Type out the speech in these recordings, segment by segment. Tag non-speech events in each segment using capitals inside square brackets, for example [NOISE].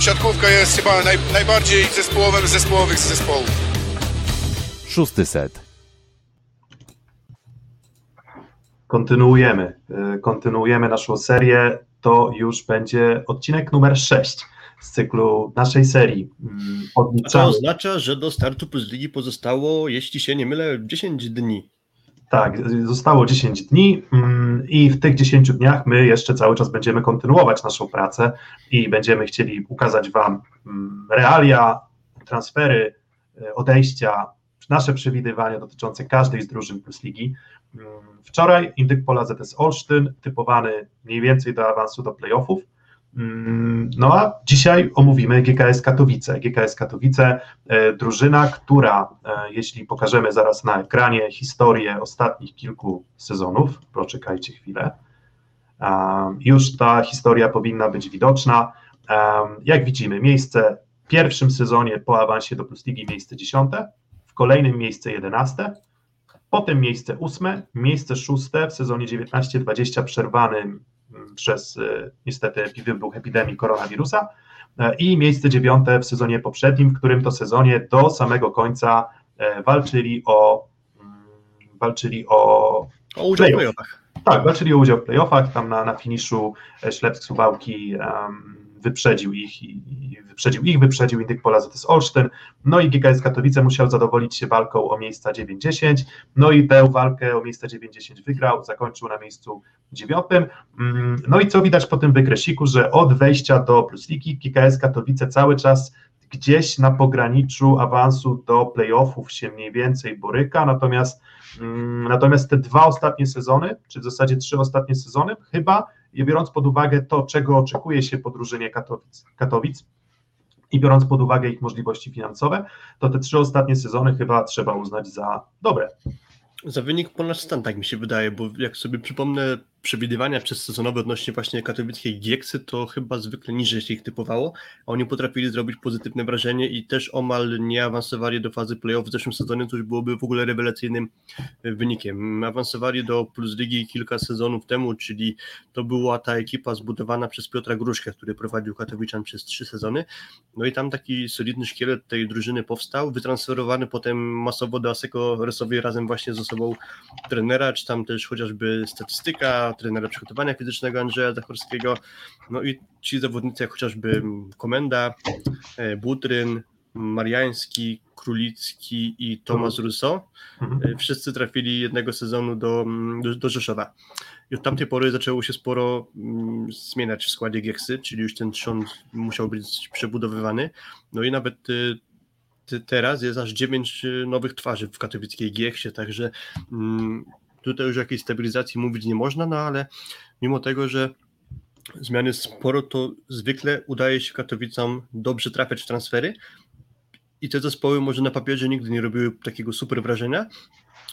siatkówka jest chyba naj, najbardziej zespołowym z zespołowych z zespołów. Szósty set. Kontynuujemy. E, kontynuujemy naszą serię. To już będzie odcinek numer 6 z cyklu naszej serii. Mm, A to oznacza, że do startu Plus Ligi pozostało, jeśli się nie mylę, 10 dni. Tak, zostało 10 dni mm, i w tych 10 dniach my jeszcze cały czas będziemy kontynuować naszą pracę i będziemy chcieli ukazać Wam mm, realia, transfery, e, odejścia, nasze przewidywania dotyczące każdej z drużyn Plus Ligi. Mm, wczoraj Indyk Pola ZS Olsztyn, typowany mniej więcej do awansu do playoffów. No a dzisiaj omówimy GKS Katowice. GKS Katowice, e, drużyna, która, e, jeśli pokażemy zaraz na ekranie historię ostatnich kilku sezonów, poczekajcie chwilę, już ta historia powinna być widoczna. Jak widzimy, miejsce w pierwszym sezonie po awansie do Plus Ligi miejsce dziesiąte, w kolejnym miejsce jedenaste, potem miejsce ósme, miejsce szóste w sezonie 19-20 przerwanym przez e, niestety wybuch epidemii koronawirusa e, i miejsce dziewiąte w sezonie poprzednim, w którym to sezonie do samego końca e, walczyli o mm, walczyli o, o udział w playoffach. Tak, walczyli o udział w playoffach, tam na, na finiszu Ślepsk Suwałki um, wyprzedził ich i, i wyprzedził ich, wyprzedził Indyk Pola ZS Olsztyn, no i GKS Katowice musiał zadowolić się walką o miejsca 9-10, no i tę walkę o miejsca 9-10 wygrał, zakończył na miejscu dziewiątym, mm, no i co widać po tym wykreśliku, że od wejścia do Plus Ligi GKS Katowice cały czas gdzieś na pograniczu awansu do playoffów się mniej więcej boryka, natomiast mm, natomiast te dwa ostatnie sezony, czy w zasadzie trzy ostatnie sezony, chyba i biorąc pod uwagę to, czego oczekuje się po drużynie Katowic, Katowic i biorąc pod uwagę ich możliwości finansowe, to te trzy ostatnie sezony chyba trzeba uznać za dobre. Za wynik ponad stan, tak mi się wydaje, bo jak sobie przypomnę przewidywania przez sezonowe odnośnie właśnie katowickiej Gieksy, to chyba zwykle niżej się ich typowało, a oni potrafili zrobić pozytywne wrażenie i też omal nie awansowali do fazy playoff w zeszłym sezonie, to już byłoby w ogóle rewelacyjnym wynikiem. Awansowali do Plus Ligi kilka sezonów temu, czyli to była ta ekipa zbudowana przez Piotra Gruszkę, który prowadził Katowiczan przez trzy sezony, no i tam taki solidny szkielet tej drużyny powstał, wytransferowany potem masowo do Aseko Resowej razem właśnie z osobą trenera, czy tam też chociażby statystyka, trenera przygotowania fizycznego Andrzeja Zachorskiego, no i ci zawodnicy jak chociażby Komenda, e, Butryn, Mariański, Królicki i Tomasz Russo. Mhm. E, wszyscy trafili jednego sezonu do, do, do Rzeszowa. I od tamtej pory zaczęło się sporo mm, zmieniać w składzie Gieksy, czyli już ten trzon musiał być przebudowywany. No i nawet y, teraz jest aż dziewięć nowych twarzy w katowickiej Gieksie, także mm, Tutaj już jakiejś stabilizacji mówić nie można, no ale mimo tego, że zmiany sporo, to zwykle udaje się Katowicom dobrze trafiać w transfery i te zespoły może na papierze nigdy nie robiły takiego super wrażenia,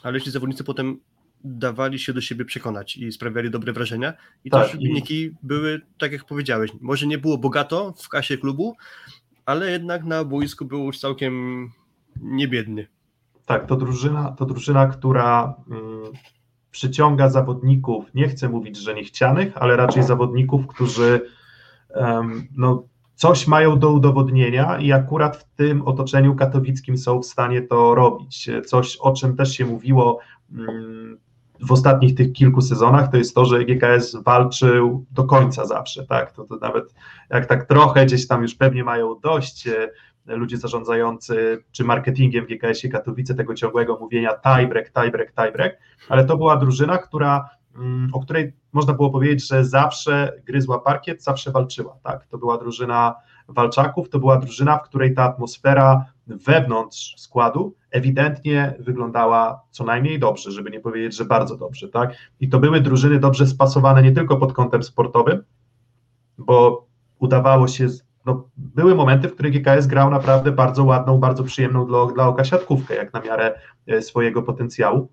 ale jeśli zawodnicy potem dawali się do siebie przekonać i sprawiali dobre wrażenia i tak, też wyniki były, tak jak powiedziałeś, może nie było bogato w kasie klubu, ale jednak na boisku był już całkiem niebiedny. Tak, to drużyna, to drużyna która mm, przyciąga zawodników, nie chcę mówić, że niechcianych, ale raczej zawodników, którzy no, coś mają do udowodnienia i akurat w tym otoczeniu katowickim są w stanie to robić. Coś, o czym też się mówiło mm, w ostatnich tych kilku sezonach, to jest to, że GKS walczył do końca zawsze, tak, to, to nawet jak tak trochę gdzieś tam już pewnie mają dość ludzie zarządzający czy marketingiem w GKS-ie Katowice tego ciągłego mówienia tiebreak, tiebreak, tiebreak, ale to była drużyna, która, mm, o której można było powiedzieć, że zawsze gryzła parkiet, zawsze walczyła, tak, to była drużyna walczaków, to była drużyna, w której ta atmosfera wewnątrz składu ewidentnie wyglądała co najmniej dobrze, żeby nie powiedzieć, że bardzo dobrze, tak, i to były drużyny dobrze spasowane nie tylko pod kątem sportowym, bo udawało się no, były momenty, w których GKS grał naprawdę bardzo ładną, bardzo przyjemną dla, dla oka siatkówkę, jak na miarę e, swojego potencjału.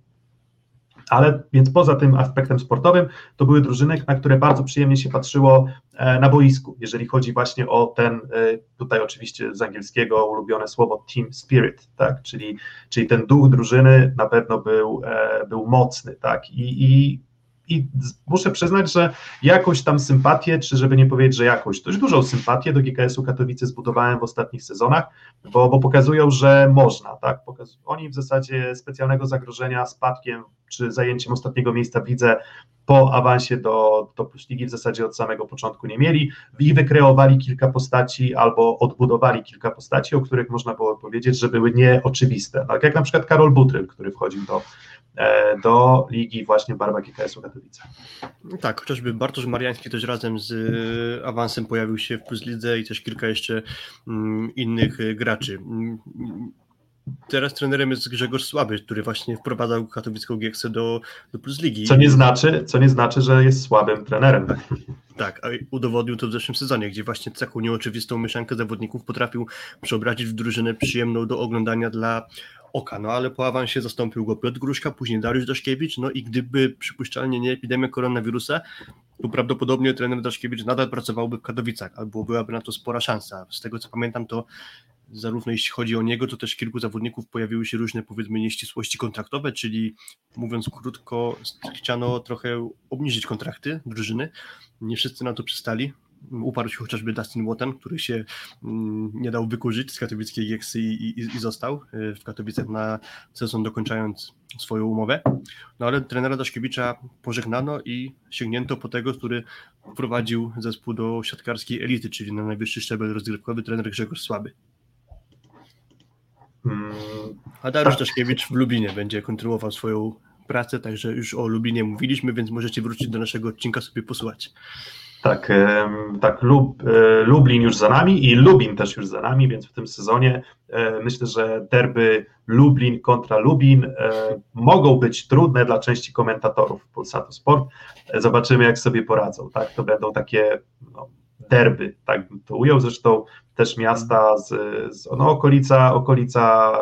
Ale więc poza tym aspektem sportowym, to były drużyny, na które bardzo przyjemnie się patrzyło e, na boisku, jeżeli chodzi właśnie o ten, e, tutaj oczywiście z angielskiego ulubione słowo team spirit, tak, czyli, czyli ten duch drużyny na pewno był, był mocny, tak, i, i i muszę przyznać, że jakąś tam sympatię, czy żeby nie powiedzieć, że jakąś, dość dużą sympatię do GKS-u Katowice zbudowałem w ostatnich sezonach, bo, bo pokazują, że można, tak? Pokaz oni w zasadzie specjalnego zagrożenia spadkiem czy zajęciem ostatniego miejsca widzę po awansie do, do Plus Ligi w zasadzie od samego początku nie mieli i wykreowali kilka postaci albo odbudowali kilka postaci, o których można było powiedzieć, że były nieoczywiste. Tak jak na przykład Karol Butryl, który wchodził do, e, do ligi właśnie Barwa GKS-u Katowice. Tak, chociażby Bartosz Mariański też razem z e, awansem pojawił się w Plus Lidze i też kilka jeszcze mm, innych e, graczy. Teraz trenerem jest Grzegorz Słaby, który właśnie wprowadzał katowicką Gieksę do, do Plus Ligi. Co nie, znaczy, co nie znaczy, że jest słabym trenerem. Tak, a udowodnił to w zeszłym sezonie, gdzie właśnie taką nieoczywistą mieszankę zawodników potrafił przeobrazić w drużynę przyjemną do oglądania dla oka. No ale po awansie zastąpił go Piotr Gruszka, później Dariusz Daszkiewicz, no i gdyby przypuszczalnie nie epidemia koronawirusa, to prawdopodobnie trener Daszkiewicz nadal pracowałby w Katowicach, albo byłaby na to spora szansa. Z tego co pamiętam, to zarówno jeśli chodzi o niego, to też kilku zawodników pojawiły się różne powiedzmy nieścisłości kontraktowe, czyli mówiąc krótko, chciano trochę obniżyć kontrakty drużyny. Nie wszyscy na to przystali. Uparł się chociażby Dustin Wotan, który się mm, nie dał wykurzyć z katowickiej Gieksy i, i, i został y, w Katowicach na sezon dokończając swoją umowę. No ale trenera Daszkiewicza pożegnano i sięgnięto po tego, który wprowadził zespół do siatkarskiej elity, czyli na najwyższy szczebel rozgrywkowy trener Grzegorz Słaby. A Dariusz Daszkiewicz w Lubinie będzie kontynuował swoją pracę, także już o Lubinie mówiliśmy, więc możecie wrócić do naszego odcinka sobie posłuchać. Tak, tak Lub, e, Lublin już za nami i Lubin też już za nami, więc w tym sezonie e, myślę, że derby Lublin kontra Lubin e, mogą być trudne dla części komentatorów Polsatu Sport. Zobaczymy, jak sobie poradzą. Tak? To będą takie no, derby, tak bym to ujął. Zresztą też miasta z, z no, okolica, okolica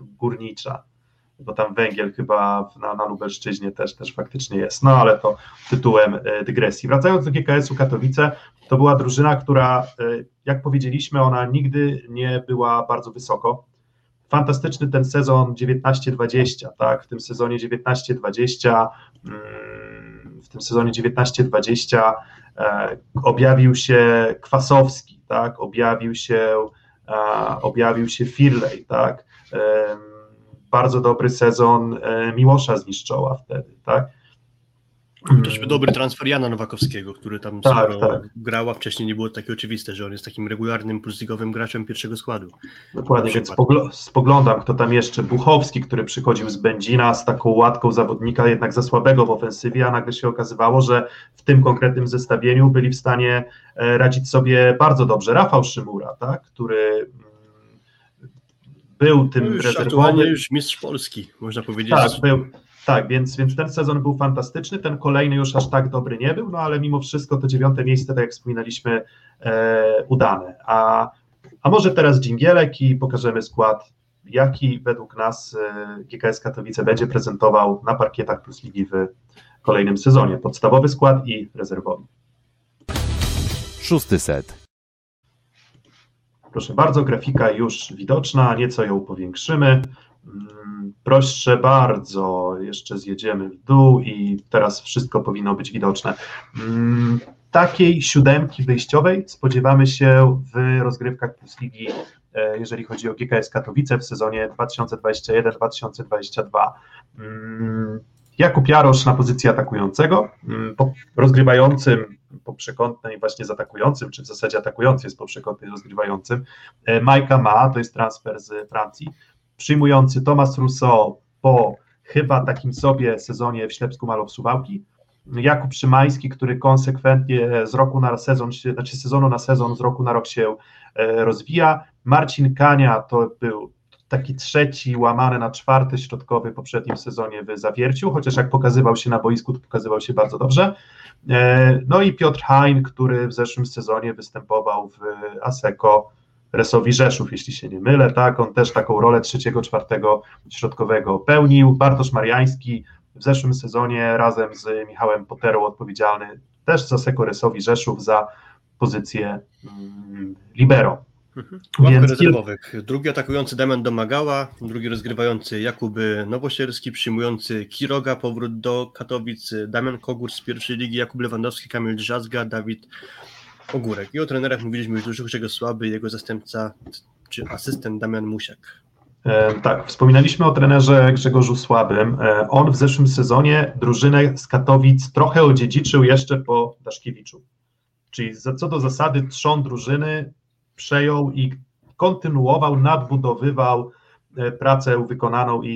górnicza, bo tam węgiel chyba na, na Lubelszczyźnie też, też faktycznie jest, no ale to tytułem e, dygresji. Wracając do GKS-u Katowice, to była drużyna, która, e, jak powiedzieliśmy, ona nigdy nie była bardzo wysoko. Fantastyczny ten sezon 19-20, tak? W tym sezonie 19-20, mm, w tym sezonie 19-20 e, objawił się Kwasowski, tak? Objawił się, objawił się Firley, tak? bardzo dobry sezon e, Miłosza zniszczoła wtedy, tak? Chociażby dobry transfer Jana Nowakowskiego, który tam tak, tak. grał, a wcześniej nie było takie oczywiste, że on jest takim regularnym, plusligowym graczem pierwszego składu. Dokładnie, więc spoglądam, kto tam jeszcze. Buchowski, który przychodził z Będzina z taką łatką zawodnika, jednak za słabego w ofensywie, a nagle się okazywało, że w tym konkretnym zestawieniu byli w stanie e, radzić sobie bardzo dobrze. Rafał Szymura, tak, który był tym no już już mistrz Polski, można powiedzieć. Tak, był, tak więc, więc ten sezon był fantastyczny, ten kolejny już aż tak dobry nie był, no ale mimo wszystko to dziewiąte miejsce, tak jak wspominaliśmy, e, udane. A, a może teraz dżingielek i pokażemy skład, jaki według nas e, GKS Katowice będzie prezentował na parkietach Plus Ligi w kolejnym sezonie. Podstawowy skład i rezerwowy. Szósty set. Proszę bardzo, grafika już widoczna, nieco ją powiększymy. Mm, proszę bardzo, jeszcze zjedziemy w dół i teraz wszystko powinno być widoczne. Mm, takiej siódemki wyjściowej spodziewamy się w rozgrywkach Plus Ligi, e, jeżeli chodzi o GKS Katowice w sezonie 2021-2022. Jakub Jarosz na pozycji atakującego, mm, rozgrywającym po przekątnej właśnie z atakującym, czy w zasadzie atakujący jest po przekątnej rozgrywającym. E, Majka Ma, to jest transfer z Francji. Przyjmujący Thomas Rousseau po chyba takim sobie sezonie w Ślepsku Malow Suwałki. Jakub Szymański, który konsekwentnie z roku na sezon, znaczy sezonu na sezon, z roku na rok się e, rozwija. Marcin Kania to był taki trzeci, łamany na czwarty środkowy w poprzednim sezonie w Zawierciu, chociaż jak pokazywał się na boisku, to pokazywał się bardzo dobrze. E, no i Piotr Hein, który w zeszłym sezonie występował w ASECO Resowi Rzeszów, jeśli się nie mylę, tak, on też taką rolę trzeciego, czwartego środkowego pełnił. Bartosz Mariański w zeszłym sezonie razem z Michałem Poterą odpowiedzialny też za ASECO Resowi Rzeszów za pozycję mm, libero. Mhm. Więc- rezerwowych. Drugi atakujący Damian Domagała, drugi rozgrywający Jakub Nowosierski, przyjmujący Kiroga, powrót do Katowic, Damian Kogur z pierwszej ligi, Jakub Lewandowski, Kamil Drzazga, Dawid Ogórek. I o trenerach mówiliśmy już dużo, czego słaby, jego zastępca czy asystent Damian Musiak. E, Tak, wspominaliśmy o trenerze Grzegorzu Słabym. E, On w zeszłym sezonie drużynę z Katowic trochę odziedziczył jeszcze po Daszkiewiczu. Czyli za, co do zasady trzon drużyny przejął i kontynuował, nadbudowywał e, pracę wykonaną i,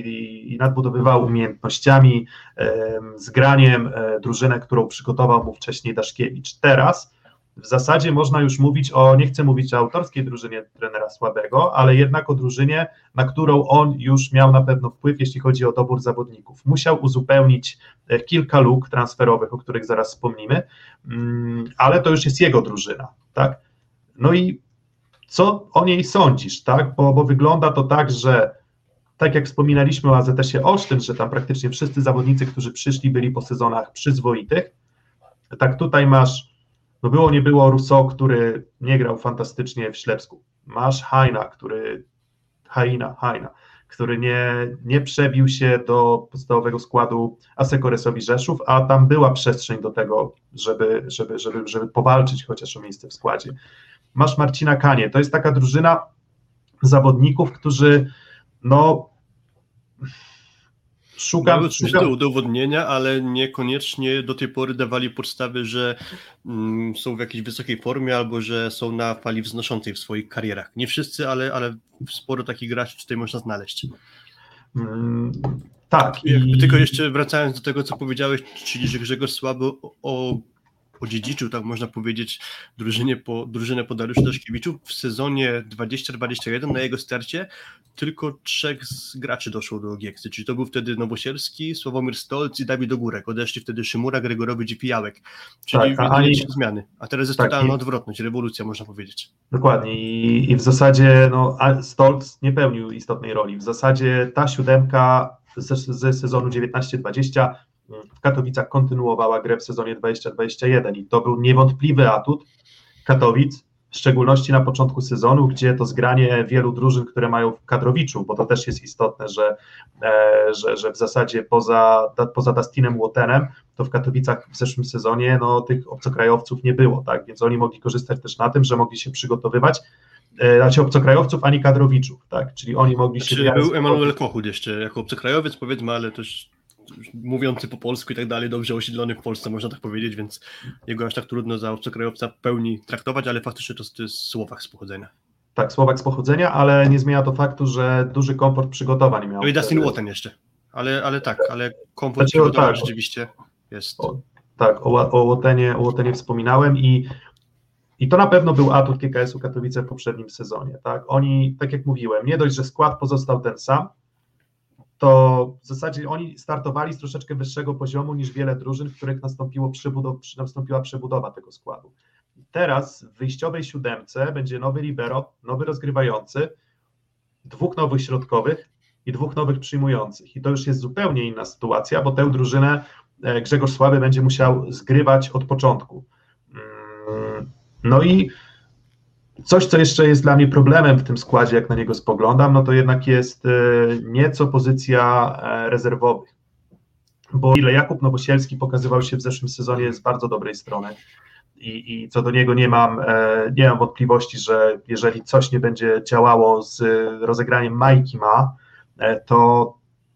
i, nadbudowywał umiejętnościami, e, zgraniem e, drużynę, którą przygotował mu wcześniej Daszkiewicz. Teraz w zasadzie można już mówić o, nie chcę mówić o autorskiej drużynie trenera Słabego, ale jednak o drużynie, na którą on już miał na pewno wpływ, jeśli chodzi o dobór zawodników. Musiał uzupełnić e, kilka luk transferowych, o których zaraz wspomnimy, mm, ale to już jest jego drużyna, tak? No i co o niej sądzisz, tak? Bo, bo wygląda to tak, że tak jak wspominaliśmy o AZS-ie Olsztyn, że tam praktycznie wszyscy zawodnicy, którzy przyszli, byli po sezonach przyzwoitych, tak tutaj masz, no było nie było Rousseau, który nie grał fantastycznie w Ślepsku. Masz Haina, który Haina, Haina, który nie, nie przebił się do podstawowego składu Asekoresowi Rzeszów, a tam była przestrzeń do tego, żeby, żeby, żeby, żeby powalczyć chociaż o miejsce w składzie. Masz Marcina Kanie, to jest taka drużyna zawodników, którzy no szukam, szukam do udowodnienia, ale niekoniecznie do tej pory dawali podstawy, że mm, są w jakiejś wysokiej formie albo że są na fali wznoszącej w swoich karierach. Nie wszyscy, ale, ale sporo takich graczy tutaj można znaleźć. mm, tak i tylko jeszcze wracając do tego, co powiedziałeś, czyli że Grzegorz Słabo o, odziedziczył, tak można powiedzieć, drużynie po, drużynę po Dariuszu Daszkiewiczu. W sezonie 2021 na jego starcie tylko trzech z graczy doszło do Gieksy, czyli to był wtedy Nowosierski, Sławomir Stolc i Dawid Ogórek. Odeszli wtedy Szymura, Gregorowicz i Pijałek. Czyli Tak, ani- zmiany. A teraz jest Tak, totalna i- odwrotność, rewolucja można powiedzieć. Dokładnie I, i w zasadzie no, Stolz nie pełnił istotnej roli. W zasadzie ta siódemka ze, ze sezonu 19-20 mm, w Katowicach kontynuowała grę w sezonie 20-21 i to był niewątpliwy atut. Katowic, w szczególności na początku sezonu, gdzie to zgranie wielu drużyn, które mają w kadrowiczu, bo to też jest istotne, że, e, że, że w zasadzie poza, poza Dustinem Łotenem, to w Katowicach w zeszłym sezonie no, tych obcokrajowców nie było, tak, więc oni mogli korzystać też na tym, że mogli się przygotowywać, e, znaczy obcokrajowców, ani kadrowiczów, tak, czyli oni mogli się... Czy w miarę był Emanuel Kochut jeszcze jako obcokrajowiec, powiedzmy, ale też mówiący po polsku i tak dalej, dobrze osiedlony w Polsce, można tak powiedzieć, więc jego aż tak trudno za obcokrajowca w pełni traktować, ale faktycznie to, to jest Słowak z pochodzenia. Tak, Słowak z pochodzenia, ale nie zmienia to faktu, że duży komfort przygotowań miał. No i Dustin. Wotten jeszcze, ale, ale tak, ale komfort Znaczy, przygotowań tak. rzeczywiście jest. O, tak, o, o, Łotenie, o Łotenie wspominałem i, i to na pewno był atut GKS-u Katowice w poprzednim sezonie. Tak? Oni, tak jak mówiłem, nie dość, że skład pozostał ten sam, to w zasadzie oni startowali z troszeczkę wyższego poziomu niż wiele drużyn, w których nastąpiło przebudow, przy- nastąpiła przebudowa tego składu. Teraz w wyjściowej siódemce będzie nowy libero, nowy rozgrywający, dwóch nowych środkowych i dwóch nowych przyjmujących. I to już jest zupełnie inna sytuacja, bo tę drużynę e, Grzegorz Słaby będzie musiał zgrywać od początku. Mm, No i coś, co jeszcze jest dla mnie problemem w tym składzie, jak na niego spoglądam, no to jednak jest e, nieco pozycja e, rezerwowych. Bo ile Jakub Nowosielski pokazywał się w zeszłym sezonie z bardzo dobrej strony i, i co do niego nie mam, e, nie mam wątpliwości, że jeżeli coś nie będzie działało z rozegraniem Majki ma, to,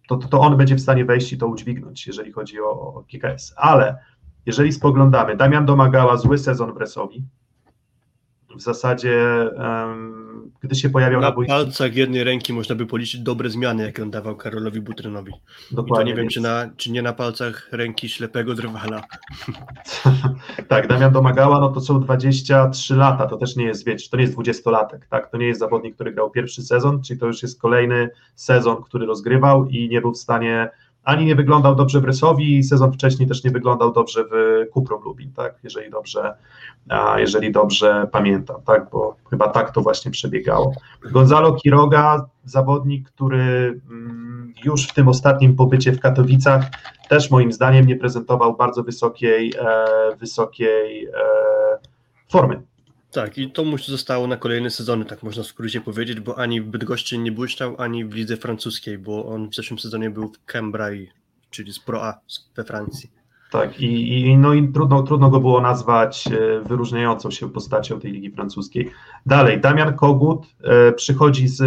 to, to, to on będzie w stanie wejść i to udźwignąć, jeżeli chodzi o, o GKS. Ale jeżeli spoglądamy, Damian domagała zły sezon w Resowi. W zasadzie, em, gdy się pojawiał na, Na boisku, palcach jednej ręki można by policzyć dobre zmiany, jakie on dawał Karolowi Butrynowi. I to dokładnie, nie wiem, więc- czy, na, czy nie na palcach ręki ślepego drwala. [LAUGHS] tak, Damian domagała, no to są 23 lata, to też nie jest, wiecie, to nie jest 20-latek, tak, to nie jest zawodnik, który grał pierwszy sezon, czyli to już jest kolejny sezon, który rozgrywał i nie był w stanie, ani nie wyglądał dobrze w Rysowi, sezon wcześniej też nie wyglądał dobrze w Kuprum Lubin, tak, jeżeli dobrze, jeżeli dobrze pamiętam, tak, bo chyba tak to właśnie przebiegało. Gonzalo Quiroga, zawodnik, który mm, już w tym ostatnim pobycie w Katowicach też moim zdaniem nie prezentował bardzo wysokiej, e, wysokiej e, formy. Tak, i to mu zostało na kolejne sezony, tak można w skrócie powiedzieć, bo ani w Bydgoszczy nie błyszczał, ani w lidze francuskiej, bo on w zeszłym sezonie był w Cambrai, czyli z Pro A we Francji. Tak, i, i, no i trudno, trudno go było nazwać e, wyróżniającą się postacią tej ligi francuskiej. Dalej, Damian Kogut e, przychodzi z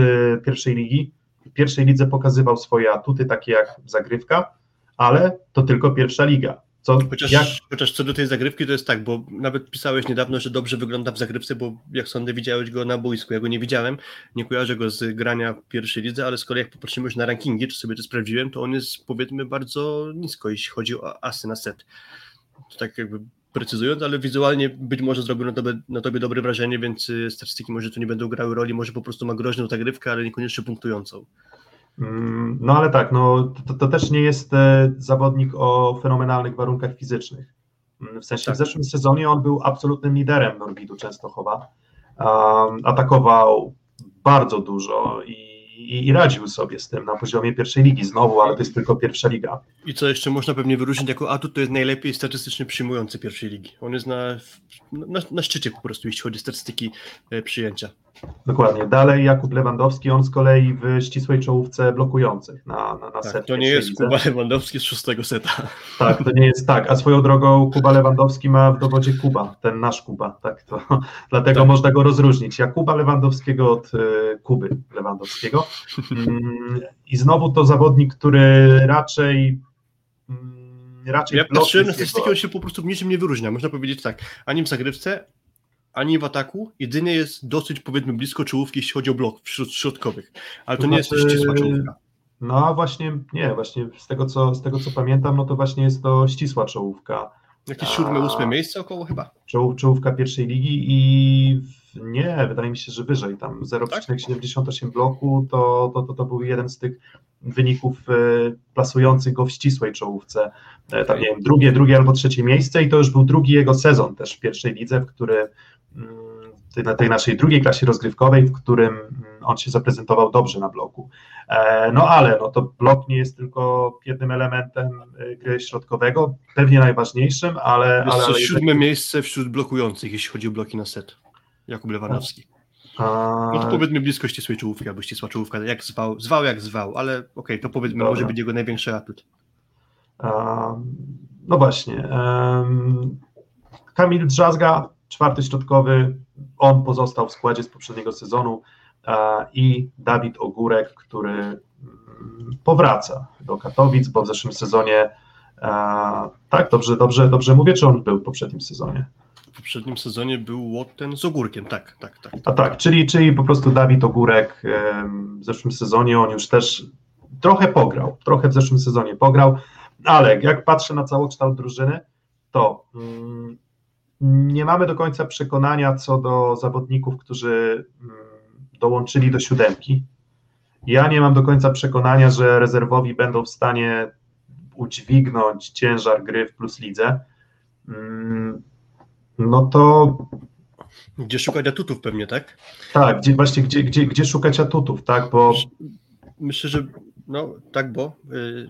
pierwszej ligi. W pierwszej lidze pokazywał swoje atuty, takie jak zagrywka, ale to tylko pierwsza liga. Co, chociaż, jak... chociaż co do tej zagrywki to jest tak, bo nawet pisałeś niedawno, że dobrze wygląda w zagrywce, bo jak sądzę widziałeś go na boisku, ja go nie widziałem, nie kojarzę go z grania w pierwszej lidze, ale z kolei jak popatrzymy już na rankingi, czy sobie to sprawdziłem, to on jest powiedzmy bardzo nisko, jeśli chodzi o asy na set. To tak jakby precyzując, ale wizualnie być może zrobił na tobie, na tobie dobre wrażenie, więc y, statystyki może tu nie będą grały roli, może po prostu ma groźną zagrywkę, ale niekoniecznie punktującą. Mm, no ale tak, no, to, to też nie jest e, zawodnik o fenomenalnych warunkach fizycznych. Mm, w sensie tak. w zeszłym sezonie on był absolutnym liderem Norwidu Częstochowa. Um, atakował bardzo dużo i i, i, radził sobie z tym na poziomie pierwszej ligi znowu, ale to jest tylko pierwsza liga. I co jeszcze można pewnie wyróżnić jako atut, to jest najlepiej statystycznie przyjmujący pierwszej ligi. On jest na, na, na szczycie po prostu, jeśli chodzi o statystyki e, przyjęcia. Dokładnie. Dalej Jakub Lewandowski, on z kolei w ścisłej czołówce blokujących na, na, na tak. To nie jest. Kuba Lewandowski z szóstego seta. [LAUGHS] Tak, to nie jest tak. A swoją drogą Kuba Lewandowski ma w dowodzie Kuba, ten nasz Kuba. Tak, to, [LAUGHS] dlatego tak. można go rozróżnić. Jakuba Lewandowskiego od y, Kuby Lewandowskiego. Mm, I znowu to zawodnik, który raczej mm, raczej ja patrzyłem na statystyki, on się po prostu w niczym nie wyróżnia. Można powiedzieć tak, ani w zagrywce, ani w ataku. Jedynie jest dosyć, powiedzmy, blisko czołówki, jeśli chodzi o blok wśród środkowych. Ale to, to nie znaczy, jest ścisła czołówka. No właśnie, nie, właśnie z tego, co, z tego co pamiętam, no to właśnie jest to ścisła czołówka. Jakieś siódme, ósme miejsce około chyba? Czoł, czołówka pierwszej ligi i nie, wydaje mi się, że wyżej, tam 0,78 tak? bloku to, to, to, to był jeden z tych wyników e, plasujących go w ścisłej czołówce. E, tam, nie wiem, drugie, drugie albo trzecie miejsce i to już był drugi jego sezon też w pierwszej lidze, w który mm, na tej naszej drugiej klasie rozgrywkowej, w którym mm, on się zaprezentował dobrze na bloku. E, no ale no to blok nie jest tylko jednym elementem gry środkowego, pewnie najważniejszym, ale... Jest ale, ale siódme miejsce wśród blokujących, jeśli chodzi o bloki na set. Jakub Lewandowski. A... No to powiedzmy blisko ścisłej czołówki, albo ścisła czołówka, jak zwał, zwał jak zwał, ale okej, okay, to powiedzmy Dobra. może być jego największy atut. No właśnie. Um, Kamil Drzazga, czwarty środkowy, on pozostał w składzie z poprzedniego sezonu a, i Dawid Ogórek, który mm, powraca do Katowic, bo w zeszłym sezonie a, tak, dobrze, dobrze, dobrze mówię, czy on był w poprzednim sezonie? W poprzednim sezonie był ten z ogórkiem, tak, tak, tak. A tak, czyli, czyli po prostu Dawid Ogórek w zeszłym sezonie on już też trochę pograł, trochę w zeszłym sezonie pograł, ale jak patrzę na całokształt drużyny, to mm, nie mamy do końca przekonania co do zawodników, którzy mm, dołączyli do siódemki. Ja nie mam do końca przekonania, że rezerwowi będą w stanie udźwignąć ciężar gry w plus lidze. No to. Gdzie szukać atutów pewnie, tak? Tak, gdzie, właśnie gdzie, gdzie, gdzie szukać atutów, tak? Bo. Myślę, że no tak, bo yy,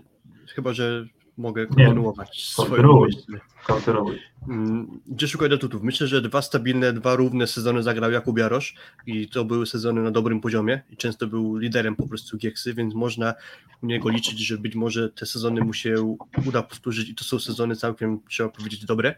chyba, że mogę kontynuować Nie, swoje myśli. Kontynuuj. Mm, gdzie szukać atutów? Myślę, że dwa stabilne, dwa równe sezony zagrał Jakub Jarosz i to były sezony na dobrym poziomie i często był liderem po prostu Gieksy, więc można u niego liczyć, że być może te sezony mu się uda powtórzyć i to są sezony całkiem, trzeba powiedzieć, dobre.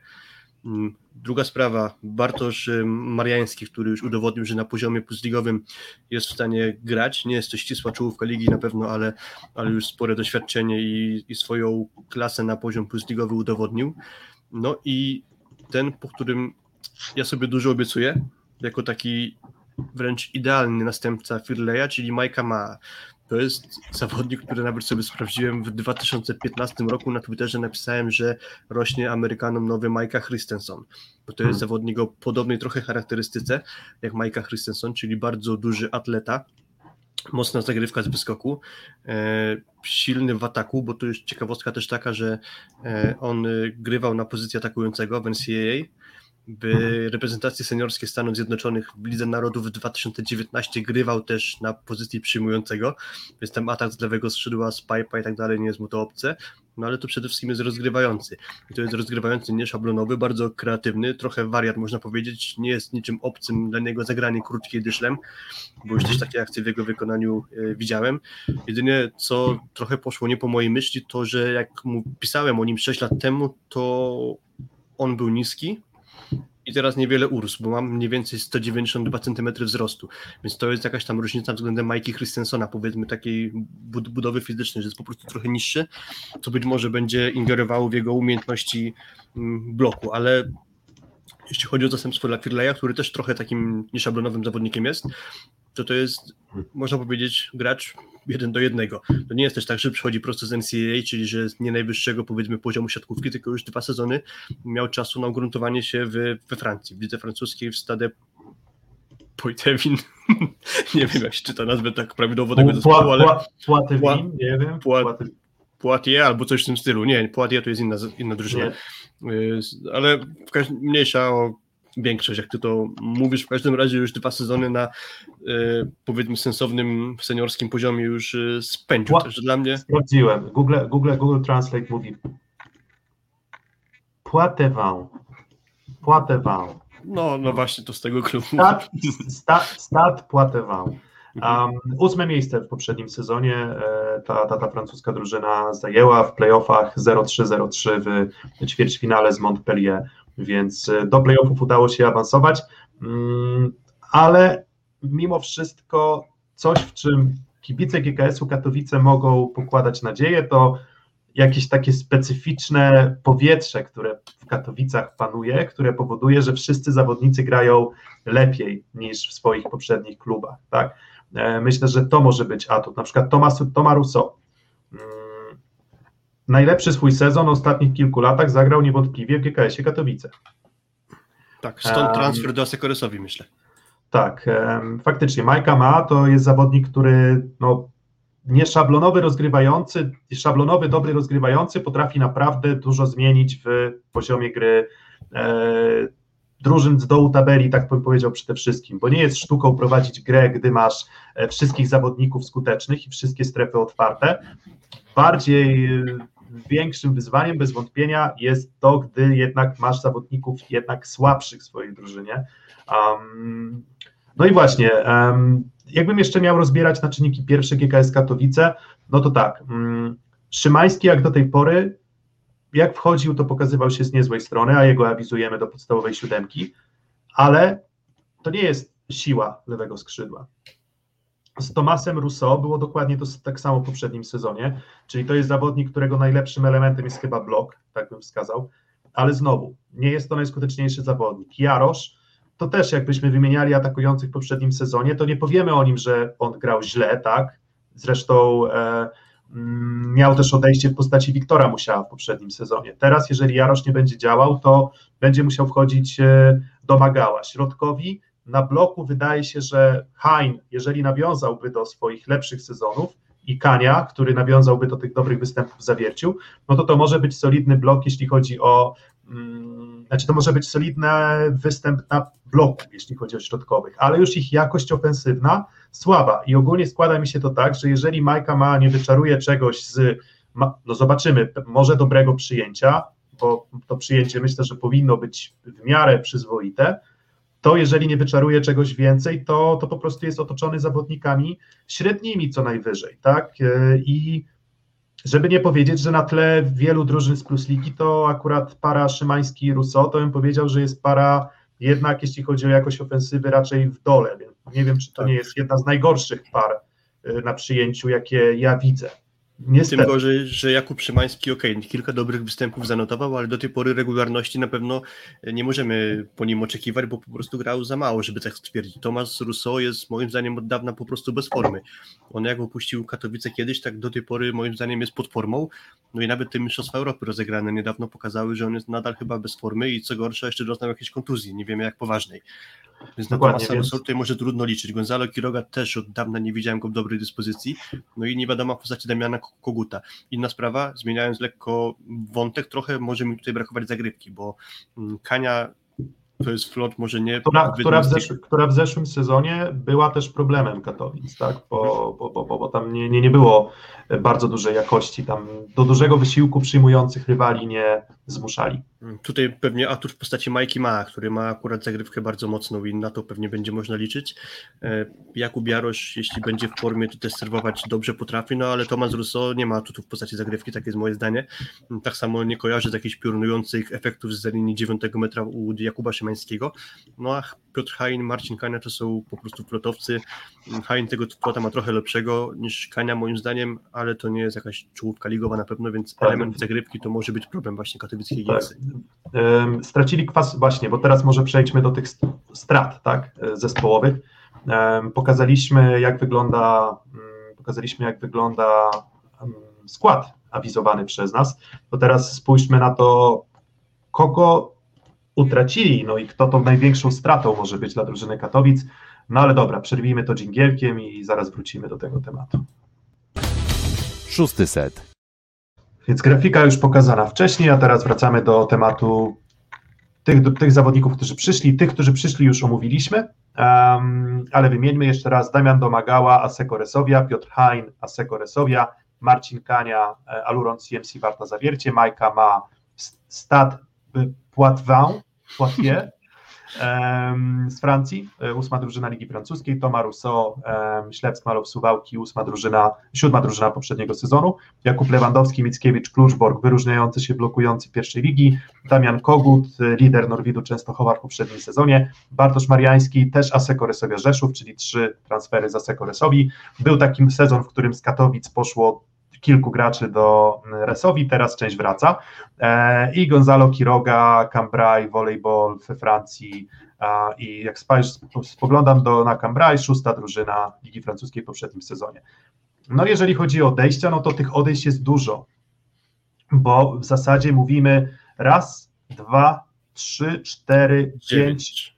Mm, druga sprawa, Bartosz Mariański, który już udowodnił, że na poziomie plusligowym jest w stanie grać. Nie jest to ścisła czołówka ligi na pewno, ale, ale już spore doświadczenie i, i swoją klasę na poziom plusligowy udowodnił. No i ten, po którym ja sobie dużo obiecuję, jako taki wręcz idealny następca Firleja, czyli Majka Ma. To jest zawodnik, który nawet sobie sprawdziłem w 2015 roku na Twitterze napisałem, że rośnie Amerykanom nowy Mike'a Christensen, bo to jest hmm. zawodnik o podobnej trochę charakterystyce jak Mike'a Christensen, czyli bardzo duży atleta, mocna zagrywka z wyskoku, e, silny w ataku, bo to jest ciekawostka też taka, że e, on grywał na pozycji atakującego w NCAA, w reprezentacji seniorskiej Stanów Zjednoczonych w Lidze Narodów w 2019 grywał też na pozycji przyjmującego, więc ten atak z lewego skrzydła, z pipa i tak dalej nie jest mu to obce, no ale to przede wszystkim jest rozgrywający. I to jest rozgrywający nieszablonowy, bardzo kreatywny, trochę wariat można powiedzieć, nie jest niczym obcym dla niego zagranie krótkiej dyszlem, bo już też takie akcje w jego wykonaniu e, widziałem. Jedynie co trochę poszło nie po mojej myśli, to że jak mu pisałem o nim 6 lat temu, to on był niski, i teraz niewiele urósł, bo mam mniej więcej 192 cm wzrostu, więc to jest jakaś tam różnica względem Mikey Christensona, powiedzmy takiej budowy fizycznej, że jest po prostu trochę niższy, co być może będzie ingerowało w jego umiejętności mm, bloku, ale jeśli chodzi o zastępstwo dla Firleya, który też trochę takim nieszablonowym zawodnikiem jest, to to jest, można powiedzieć, gracz jeden do jednego. To nie jest też tak, że przychodzi prosto z NCAA, czyli że nie najwyższego powiedzmy poziomu siatkówki, tylko już dwa sezony miał czasu na ugruntowanie się w, we Francji, w lidze francuskiej w Stade Poitevin. [LAUGHS] nie wiem, jak się czyta nazwę tak prawidłowo tego zespołu, ale... Poitevin, nie wiem. Poitiers albo coś w tym stylu. Nie, Poitiers to jest inna, inna drużyna. Y, ale mniejsza o większość, jak ty to mówisz. W każdym razie już dwa sezony na e, powiedzmy sensownym seniorskim poziomie już e, spędził. Także dla mnie. Sprawdziłem. Google, Google, Google Translate mówi Poitevin. Poitevin. No, no właśnie, to z tego klubu. Stad, stad, stad Poitevin. Um, ósme miejsce w poprzednim sezonie e, ta, ta, ta francuska drużyna zajęła w playoffach 0-3-0-3 w ćwierćfinale z Montpellier więc e, do playoffów udało się awansować, mm, ale mimo wszystko coś, w czym kibice GKS-u Katowice mogą pokładać nadzieję, to jakieś takie specyficzne powietrze, które w Katowicach panuje, które powoduje, że wszyscy zawodnicy grają lepiej niż w swoich poprzednich klubach. Tak? E, myślę, że to może być atut. Na przykład Tomas, Toma Rousseau najlepszy swój sezon w ostatnich kilku latach zagrał niewątpliwie w GKS-ie Katowice. Tak, stąd transfer do Asekoresowi myślę. Tak, faktycznie Majka Ma to jest zawodnik, który no, nieszablonowy rozgrywający, szablonowy, dobry rozgrywający potrafi naprawdę dużo zmienić w poziomie gry e, drużyn z dołu tabeli, tak bym powiedział przede wszystkim, bo nie jest sztuką prowadzić grę, gdy masz e, wszystkich zawodników skutecznych i wszystkie strefy otwarte. Bardziej większym wyzwaniem bez wątpienia jest to, gdy jednak masz zawodników jednak słabszych w swojej drużynie. Um, no i właśnie, um, jakbym jeszcze miał rozbierać na czynniki pierwsze GKS Katowice, no to tak, um, Szymański jak do tej pory, jak wchodził, to pokazywał się z niezłej strony, a jego awizujemy do podstawowej siódemki, ale to nie jest siła lewego skrzydła z Tomasem Rousseau było dokładnie to tak samo w poprzednim sezonie, czyli to jest zawodnik, którego najlepszym elementem jest chyba blok, tak bym wskazał, ale znowu, nie jest to najskuteczniejszy zawodnik. Jarosz, to też jakbyśmy wymieniali atakujących w poprzednim sezonie, to nie powiemy o nim, że on grał źle, tak? Zresztą e, mm, miał też odejście w postaci Wiktora Musiała w poprzednim sezonie. Teraz, jeżeli Jarosz nie będzie działał, to będzie musiał wchodzić e, do Magała. Środkowi na bloku wydaje się, że Hein, jeżeli nawiązałby do swoich lepszych sezonów i Kania, który nawiązałby do tych dobrych występów w zawierciu, no to to może być solidny blok, jeśli chodzi o, mm, znaczy to może być solidny występ na bloku, jeśli chodzi o środkowych, ale już ich jakość ofensywna słaba. I ogólnie składa mi się to tak, że jeżeli Majka ma nie wyczaruje czegoś z, no zobaczymy, może dobrego przyjęcia, bo to przyjęcie myślę, że powinno być w miarę przyzwoite, to jeżeli nie wyczaruje czegoś więcej, to, to po prostu jest otoczony zawodnikami średnimi co najwyżej, tak? E, I żeby nie powiedzieć, że na tle wielu drużyn z Plus Ligi, to akurat para Szymański i Rousseau, to bym powiedział, że jest para jednak, jeśli chodzi o jakość ofensywy, raczej w dole, więc nie wiem, czy to tak. nie jest jedna z najgorszych par e, na przyjęciu, jakie ja widzę. Niestety. Tym gorzej, że Jakub Szymański, ok, kilka dobrych występów zanotował, ale do tej pory regularności na pewno nie możemy po nim oczekiwać, bo po prostu grał za mało, żeby tak stwierdzić. Tomasz Rousseau jest moim zdaniem od dawna po prostu bez formy. On jak opuścił Katowice kiedyś, tak do tej pory moim zdaniem jest pod formą. No i nawet te Mistrzostwa Europy rozegrane niedawno pokazały, że on jest nadal chyba bez formy i co gorsza jeszcze doznał jakiejś kontuzji, nie wiemy jak poważnej. Więc na Tomasa więc... tutaj może trudno liczyć. Gonzalo Quiroga też od dawna nie widziałem go w dobrej dyspozycji. No i nie wiadomo w postaci Damiana Koguta. Inna sprawa, zmieniając lekko wątek, trochę może mi tutaj brakować zagrywki, bo mm, Kania to jest flot, może nie. Która, która, w zesz, która w zeszłym sezonie była też problemem Katowic, tak? Bo, bo, bo, bo, bo tam nie, nie, nie było bardzo dużej jakości. Tam do dużego wysiłku przyjmujących rywali nie zmuszali. Tutaj pewnie atut w postaci Majki Ma, który ma akurat zagrywkę bardzo mocną i na to pewnie będzie można liczyć. E, Jakub Jarosz, jeśli będzie w formie, to też serwować dobrze potrafi, no ale Tomasz Russo nie ma atutów w postaci zagrywki, tak jest moje zdanie. Tak samo nie kojarzę z jakichś piorunujących efektów z linii 9 metra u Jakuba Szymańskiego. No a Piotr Hain, Marcin Kania to są po prostu flotowcy. Hain tego flota ma trochę lepszego niż Kania moim zdaniem, ale to nie jest jakaś czołówka ligowa na pewno, więc tak. element zagrywki to może być problem właśnie katowickiej tak. Stracili kwas właśnie, bo teraz może przejdźmy do tych strat tak, zespołowych. Um, pokazaliśmy jak wygląda um, pokazaliśmy jak wygląda skład awizowany przez nas, to teraz spójrzmy na to, kogo utracili, no i kto tą największą stratą może być dla drużyny Katowic. No ale dobra, przerwijmy to dżingielkiem i zaraz wrócimy do tego tematu. Szósty set. Więc grafika już pokazana wcześniej, a teraz wracamy do tematu tych, do tych zawodników, którzy przyszli. Tych, którzy przyszli już omówiliśmy, um, ale wymieńmy jeszcze raz Damian Domagała, Aseko Resowia, Piotr Hain, Aseko Resowia, Marcin Kania, e, Aluron CMC Warta Zawiercie, Majka ma Stad Poitvin, Poitiers z Francji, e, ósma drużyna Ligi Francuskiej, Thomas Rousseau, Ślep Smalow Suwałki, ósma drużyna, siódma drużyna poprzedniego sezonu, Jakub Lewandowski, Mickiewicz, Kluczborg, wyróżniający się blokujący pierwszej ligi, Damian Kogut, lider Norwidu Częstochowa w poprzednim sezonie, Bartosz Mariański, też Aseko Resowia Rzeszów, czyli trzy transfery z Aseko Resowi. Był taki sezon, w którym z Katowic poszło kilku graczy do Resowi, teraz część wraca. E, I Gonzalo Quiroga, Cambrai, volleyball we Francji. I jak spoglądam do, na Cambrai, szósta drużyna Ligi Francuskiej w poprzednim sezonie. No jeżeli chodzi o odejścia, no to tych odejść jest dużo, bo w zasadzie mówimy raz, dwa, trzy, cztery, pięć,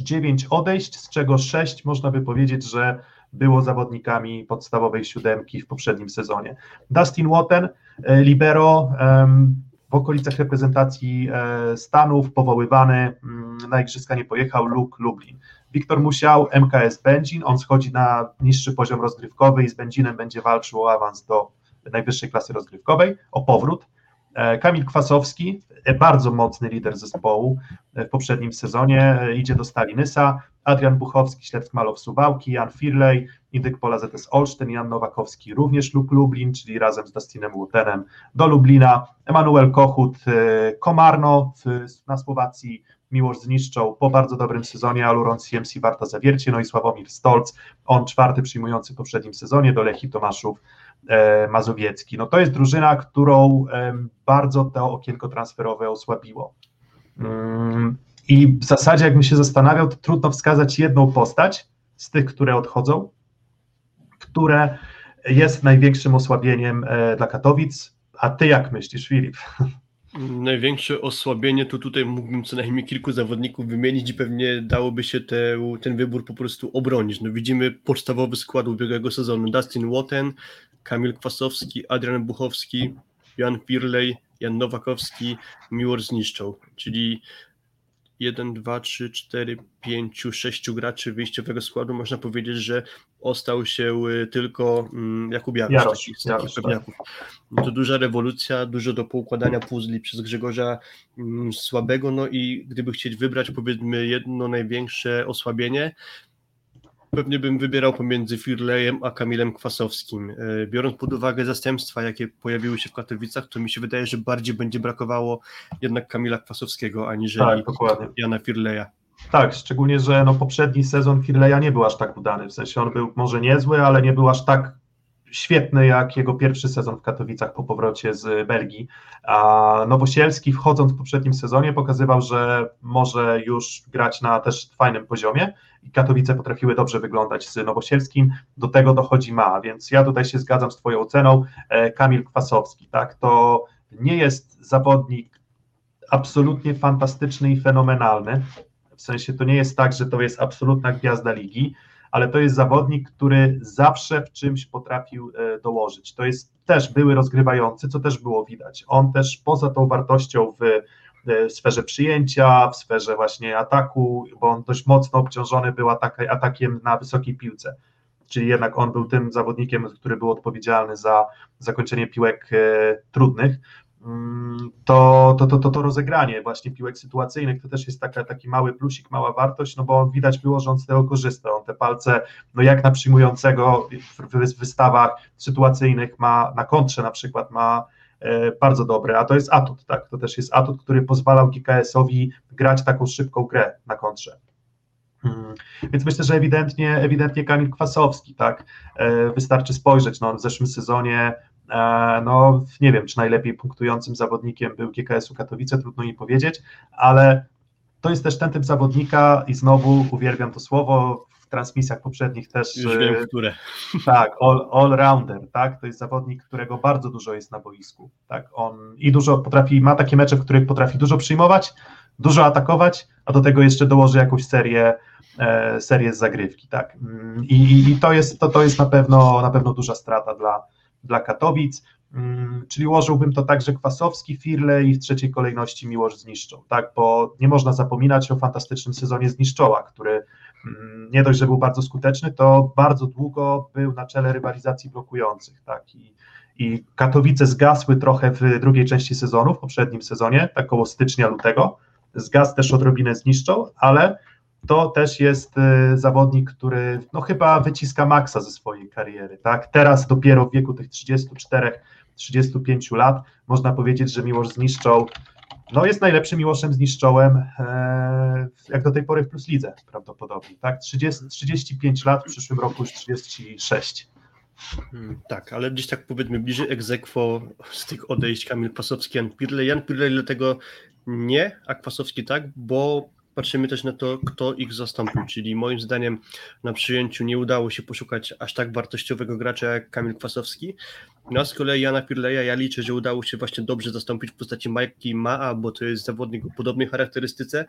dziewięć odejść, z czego sześć można by powiedzieć, że było zawodnikami podstawowej siódemki w poprzednim sezonie. Dustin Watten, e, libero w okolicach reprezentacji e, Stanów, powoływany, mm, na igrzyska nie pojechał, Luke Lublin. Wiktor Musiał, MKS Będzin, on schodzi na niższy poziom rozgrywkowy i z Będzinem będzie walczył o awans do najwyższej klasy rozgrywkowej, o powrót. E, Kamil Kwasowski, bardzo mocny lider zespołu w poprzednim sezonie, idzie do Stalinysa. Adrian Buchowski, Śledztw Malow Suwałki, Jan Firley, Indyk Pola ZS Olsztyn, Jan Nowakowski również lub Lublin, czyli razem z Dustinem Łutenem do Lublina, Emanuel Kochut, y, Komarno na Słowacji, Miłosz zniszczą po bardzo dobrym sezonie Aluron CMC Warta Zawiercie, no i Sławomir Stolc, on czwarty przyjmujący w poprzednim sezonie do Lechi Tomaszów e, Mazowiecki. No to jest drużyna, którą e, bardzo to okienko transferowe osłabiło. Mm, i w zasadzie, jakbym się zastanawiał, to trudno wskazać jedną postać z tych, które odchodzą, które jest największym osłabieniem e, dla Katowic. A ty jak myślisz, Filip? Największe osłabienie to tutaj mógłbym co najmniej kilku zawodników wymienić i pewnie dałoby się te, ten wybór po prostu obronić. No widzimy podstawowy skład ubiegłego sezonu. Dustin Woten, Kamil Kwasowski, Adrian Buchowski, Jan Pirley, Jan Nowakowski, Miłor Zniszczą, czyli 1, 2, 3, 4, 5, 6 graczy wyjściowego składu, można powiedzieć, że ostał się y, tylko mm, Jakub Jarosz, Jarosz, takich, Jarosz pewniaków. Tak. To duża rewolucja, dużo do poukładania puzli przez Grzegorza mm, Słabego, no i gdyby chcieć wybrać powiedzmy jedno największe osłabienie, Pewnie bym wybierał pomiędzy Firleyem a Kamilem Kwasowskim. E, biorąc pod uwagę zastępstwa, jakie pojawiły się w Katowicach, to mi się wydaje, że bardziej będzie brakowało jednak Kamila Kwasowskiego, aniżeli tak, Jana Firleya. Tak, szczególnie, że no poprzedni sezon Firleya nie był aż tak udany. W sensie on był może niezły, ale nie był aż tak świetny jak jego pierwszy sezon w Katowicach po powrocie z Belgii. A Nowosielski wchodząc w poprzednim sezonie pokazywał, że może już grać na też fajnym poziomie i Katowice potrafiły dobrze wyglądać z Nowosielskim, do tego dochodzi Ma, więc ja tutaj się zgadzam z Twoją oceną, e, Kamil Kwasowski, tak, to nie jest zawodnik absolutnie fantastyczny i fenomenalny, w sensie to nie jest tak, że to jest absolutna gwiazda ligi, ale to jest zawodnik, który zawsze w czymś potrafił e, dołożyć. To jest też były rozgrywający, co też było widać. On też poza tą wartością w w sferze przyjęcia, w sferze właśnie ataku, bo on dość mocno obciążony był atak, atakiem na wysokiej piłce. Czyli jednak on był tym zawodnikiem, który był odpowiedzialny za zakończenie piłek trudnych. To, to, to, to, to rozegranie właśnie piłek sytuacyjnych to też jest taka, taki mały plusik, mała wartość, no bo widać było, że on z tego korzysta. On te palce, no jak na przyjmującego w wystawach sytuacyjnych ma na kontrze na przykład ma e, bardzo dobre, a to jest atut, tak? To też jest atut, który pozwalał GKS-owi grać taką szybką grę na kontrze. Hmm. Więc myślę, że ewidentnie, ewidentnie Kamil Kwasowski, tak? E, wystarczy spojrzeć, no, w zeszłym sezonie no, nie wiem, czy najlepiej punktującym zawodnikiem był GKS-u Katowice, trudno mi powiedzieć, ale to jest też ten typ zawodnika i znowu uwielbiam to słowo, w transmisjach poprzednich też. Już wiem, e, które. [LAUGHS] Tak, all, all-rounder, tak, to jest zawodnik, którego bardzo dużo jest na boisku, tak, on i dużo potrafi, ma takie mecze, w których potrafi dużo przyjmować, dużo atakować, a do tego jeszcze dołoży jakąś serię, e, serię z zagrywki, tak, mm, i, i to, jest, to, to jest na pewno, na pewno duża strata dla, dla Katowic, mm, czyli ułożyłbym to tak, że Kwasowski, Firle i w trzeciej kolejności Miłosz zniszczą, tak, bo nie można zapominać o fantastycznym sezonie Zniszczoła, który mm, nie dość, że był bardzo skuteczny, to bardzo długo był na czele rywalizacji blokujących, tak, i, i Katowice zgasły trochę w drugiej części sezonu, w poprzednim sezonie, tak około stycznia, lutego, zgasł też odrobinę zniszczą, ale to też jest y, zawodnik, który no chyba wyciska maksa ze swojej kariery, tak? Teraz dopiero w wieku tych 34-35 lat można powiedzieć, że Miłosz zniszczą, no jest najlepszym Miłoszem zniszczołem e, jak do tej pory w Plus Lidze prawdopodobnie, tak? 30, 35 lat, w przyszłym roku już 36. Hmm, tak, ale gdzieś tak powiedzmy bliżej egzekwo z tych odejść Kamil Pasowski, Jan Pirley. Jan Pirley dlatego nie, a Kwasowski tak, bo patrzymy też na to, kto ich zastąpił, czyli moim zdaniem na przyjęciu nie udało się poszukać aż tak wartościowego gracza jak Kamil Kwasowski. No a z kolei Jana Pirleja ja liczę, że udało się właśnie dobrze zastąpić w postaci Majki Maa, bo to jest zawodnik o podobnej charakterystyce.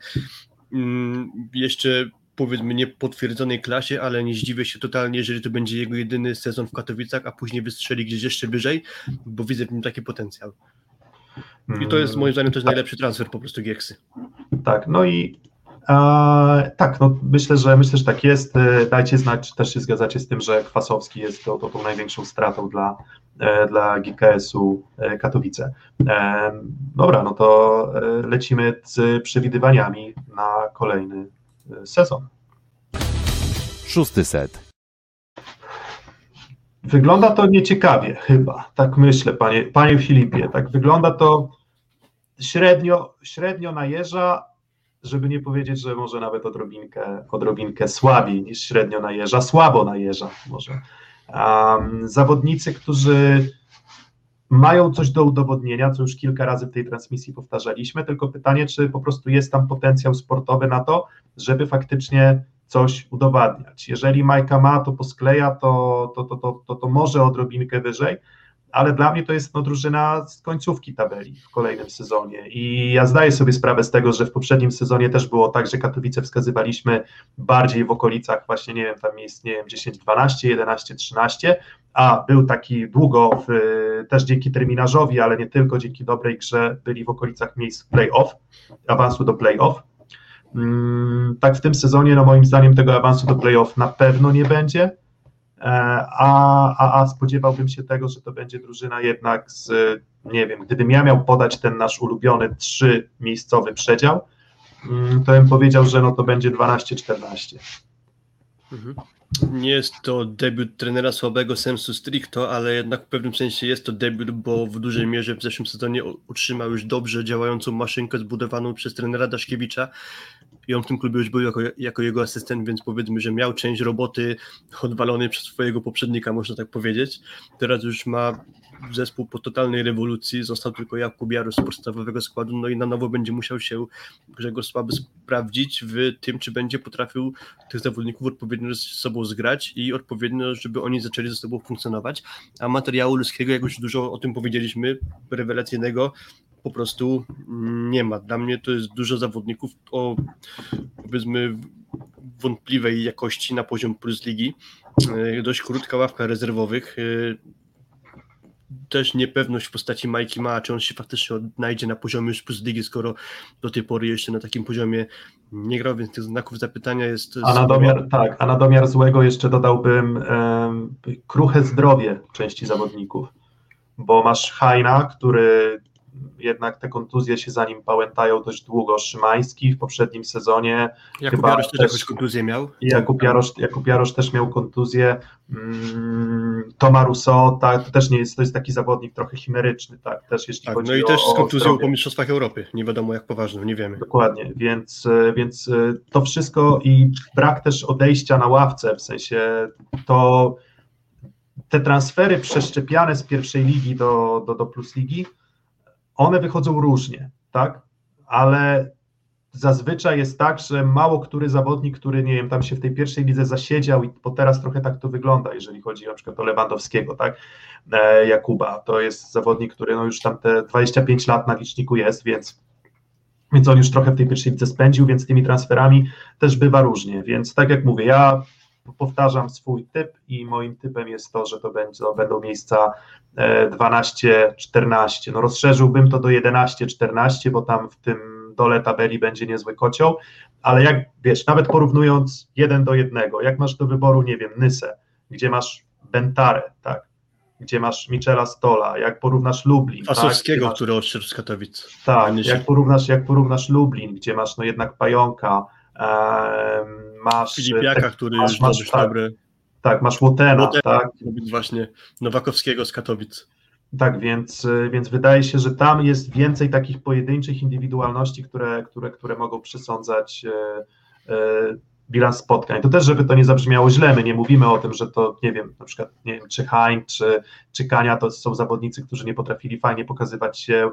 Mm, jeszcze powiedzmy niepotwierdzonej klasie, ale nie zdziwię się totalnie, jeżeli to będzie jego jedyny sezon w Katowicach, a później wystrzeli gdzieś jeszcze wyżej, bo widzę w nim taki potencjał. I to jest moim zdaniem też najlepszy transfer po prostu Gieksy. Tak, no i tak, no myślę, że myślę, że tak jest. E, dajcie znać, czy też się zgadzacie z tym, że Kwasowski jest to, to tą największą stratą dla, e, dla GKS-u Katowice. Dobra, no to lecimy z przewidywaniami na kolejny sezon. Szósty set. Wygląda to nieciekawie, chyba. Tak myślę, panie, panie Filipie. Tak wygląda to średnio, średnio najeża, żeby nie powiedzieć, że może nawet odrobinkę, odrobinkę słabiej niż średnio najeża, słabo najeża może. Um, zawodnicy, którzy mają coś do udowodnienia, co już kilka razy w tej transmisji powtarzaliśmy, tylko pytanie, czy po prostu jest tam potencjał sportowy na to, żeby faktycznie coś udowadniać. Jeżeli Majka ma, to poskleja, to, to, to, to, to, to może odrobinkę wyżej, ale dla mnie to jest no, drużyna z końcówki tabeli w kolejnym sezonie. I ja zdaję sobie sprawę z tego, że w poprzednim sezonie też było tak, że Katowice wskazywaliśmy bardziej w okolicach właśnie, nie wiem, tam miejsc, nie wiem, 10, 12, 11, 13, a był taki długo, w, też dzięki terminarzowi, ale nie tylko, dzięki dobrej grze byli w okolicach miejsc play-off, awansu do play-off. Mm, tak w tym sezonie, no moim zdaniem tego awansu do play-off na pewno nie będzie, a, a, a spodziewałbym się tego, że to będzie drużyna jednak z, nie wiem, gdybym ja miał podać ten nasz ulubiony trzy miejscowy przedział, mm, to bym powiedział, że no to będzie 12-14. Mhm. Nie jest to debiut trenera słabego sensu stricto, ale jednak w pewnym sensie jest to debiut, bo w dużej mierze w zeszłym sezonie utrzymał już dobrze działającą maszynkę zbudowaną przez trenera Daszkiewicza i on w tym klubie już był jako, jako jego asystent, więc powiedzmy, że miał część roboty odwalonej przez swojego poprzednika, można tak powiedzieć. Teraz już ma zespół po totalnej rewolucji, został tylko Jakub Jarosz z podstawowego składu, no i na nowo będzie musiał się Grzegorz Słaby sprawdzić w tym, czy będzie potrafił tych zawodników odpowiednio z sobą zgrać i odpowiednio, żeby oni zaczęli ze sobą funkcjonować, a materiału ludzkiego, jak już dużo o tym powiedzieliśmy, rewelacyjnego, po prostu nie ma. Dla mnie to jest dużo zawodników o powiedzmy wątpliwej jakości na poziom plus ligi. E, dość krótka ławka rezerwowych. E, też niepewność w postaci Majki Ma, czy on się faktycznie odnajdzie na poziomie już plus ligi, skoro do tej pory jeszcze na takim poziomie nie grał, więc tych znaków zapytania jest... A na domiar, tak, a na domiar złego jeszcze dodałbym um, kruche zdrowie części zawodników, bo masz Hajna, który jednak te kontuzje się za nim pałętają dość długo. Szymański w poprzednim sezonie. Jakub Jarosz też, jakąś kontuzję miał. Jakub Jarosz, Jakub Jarosz też miał kontuzję. Mm, Toma Rousseau, tak, to też nie jest, to jest taki zawodnik trochę chimeryczny, tak, też jeśli tak, chodzi No i o, też z kontuzją po Mistrzostwach Europy, nie wiadomo jak poważną, nie wiemy. Dokładnie, więc, więc to wszystko i brak też odejścia na ławce, w sensie to te transfery przeszczepiane z pierwszej ligi do, do, do plus ligi, one wychodzą różnie, tak? Ale zazwyczaj jest tak, że mało który zawodnik, który nie wiem, tam się w tej pierwszej lidze zasiedział i bo teraz trochę tak to wygląda, jeżeli chodzi na przykład o Lewandowskiego, tak? E, Jakuba, to jest zawodnik, który no już tam te 25 lat na liczniku jest, więc więc on już trochę w tej pierwszej lidze spędził, więc tymi transferami też bywa różnie, więc tak jak mówię, ja powtarzam swój typ i moim typem jest to, że to będzie, będą miejsca 12-14. No rozszerzyłbym to do 11-14, bo tam w tym dole tabeli będzie niezły kocioł, ale jak wiesz, nawet porównując jeden do jednego, jak masz do wyboru, nie wiem, Nysę, gdzie masz Bentarę, tak, gdzie masz Michela Stola, jak porównasz Lublin. Fasowskiego, tak, który odszedł z Katowic. Tak, jak porównasz, jak porównasz Lublin, gdzie masz no jednak Pająka, masz... Filipiaka, który masz, masz tak, dobry. Tak, masz Łotena, tak. Właśnie Nowakowskiego z Katowic. Tak, więc, więc wydaje się, że tam jest więcej takich pojedynczych indywidualności, które, które, które mogą przesądzać e, e, bilans spotkań. To też, żeby to nie zabrzmiało źle, my nie mówimy o tym, że to, nie wiem, na przykład, nie wiem, czy Hain, czy, czy Kania to są zawodnicy, którzy nie potrafili fajnie pokazywać się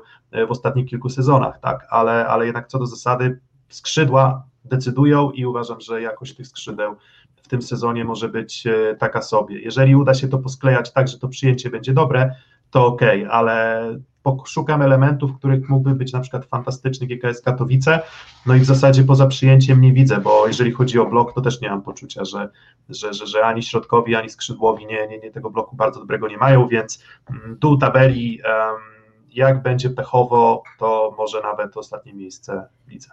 w ostatnich kilku sezonach, tak, ale, ale jednak co do zasady skrzydła decydują i uważam, że jakość tych skrzydeł w tym sezonie może być taka sobie. Jeżeli uda się to posklejać tak, że to przyjęcie będzie dobre, to ok, ale szukam elementów, których mógłby być na przykład fantastyczny GKS Katowice, no i w zasadzie poza przyjęciem nie widzę, bo jeżeli chodzi o blok, to też nie mam poczucia, że, że, że, że ani środkowi, ani skrzydłowi nie, nie, nie tego bloku bardzo dobrego nie mają, więc tu tabeli, jak będzie pechowo, to może nawet ostatnie miejsce widzę.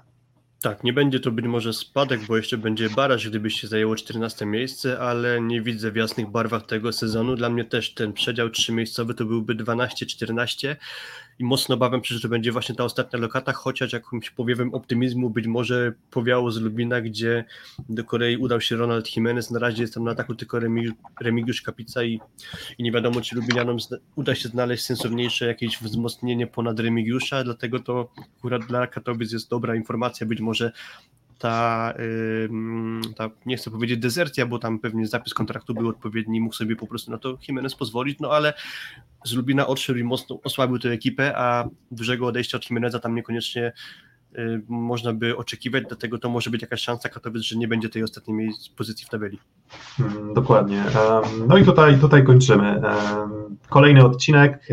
Tak, nie będzie to być może spadek, bo jeszcze będzie baraż, gdybyś się zajęło 14 miejsce, ale nie widzę w jasnych barwach tego sezonu. Dla mnie też ten przedział 3 miejscowy to byłby 12-14 i mocno obawiam się, że będzie właśnie ta ostatnia lokata, chociaż jakimś powiewem optymizmu być może powiało z Lubina, gdzie do Korei udał się Ronald Jimenez, na razie jest tam na ataku tylko Remigiusz Kapica i, i nie wiadomo, czy Lubinianom uda się znaleźć sensowniejsze jakieś wzmocnienie ponad Remigiusza, dlatego to akurat dla Katowic jest dobra informacja, być może ta, ta, nie chcę powiedzieć dezercja, bo tam pewnie zapis kontraktu był odpowiedni, mógł sobie po prostu na to Jimenez pozwolić, no ale z Lubina odszedł i mocno osłabił tę ekipę, a dużego odejścia od Jimeneza tam niekoniecznie y, można by oczekiwać, dlatego to może być jakaś szansa Katowic, że nie będzie tej ostatniej pozycji w tabeli. Hmm, dokładnie. No i tutaj, tutaj kończymy. Kolejny odcinek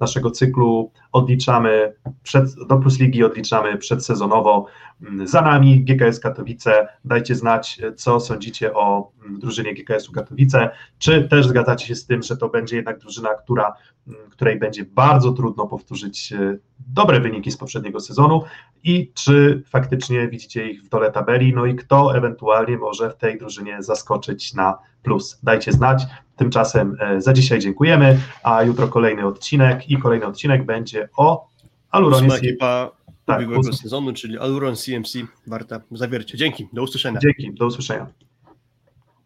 naszego cyklu odliczamy przed, do Plus Ligi odliczamy przedsezonowo. Mm, za nami GKS Katowice. Dajcie znać, co sądzicie o mm, drużynie GKS-u Katowice. Czy też zgadzacie się z tym, że to będzie jednak drużyna, która, mm, której będzie bardzo trudno powtórzyć e, dobre wyniki z poprzedniego sezonu i czy faktycznie widzicie ich w dole tabeli, no i kto ewentualnie może w tej drużynie zaskoczyć na plus. Dajcie znać. Tymczasem e, za dzisiaj dziękujemy, a jutro kolejny odcinek i kolejny odcinek będzie o Aluronie. ekipa tak, ubiegłego sezonu, czyli Aluron CMC Warta Zawiercie. Dzięki, do usłyszenia. Dzięki, do usłyszenia.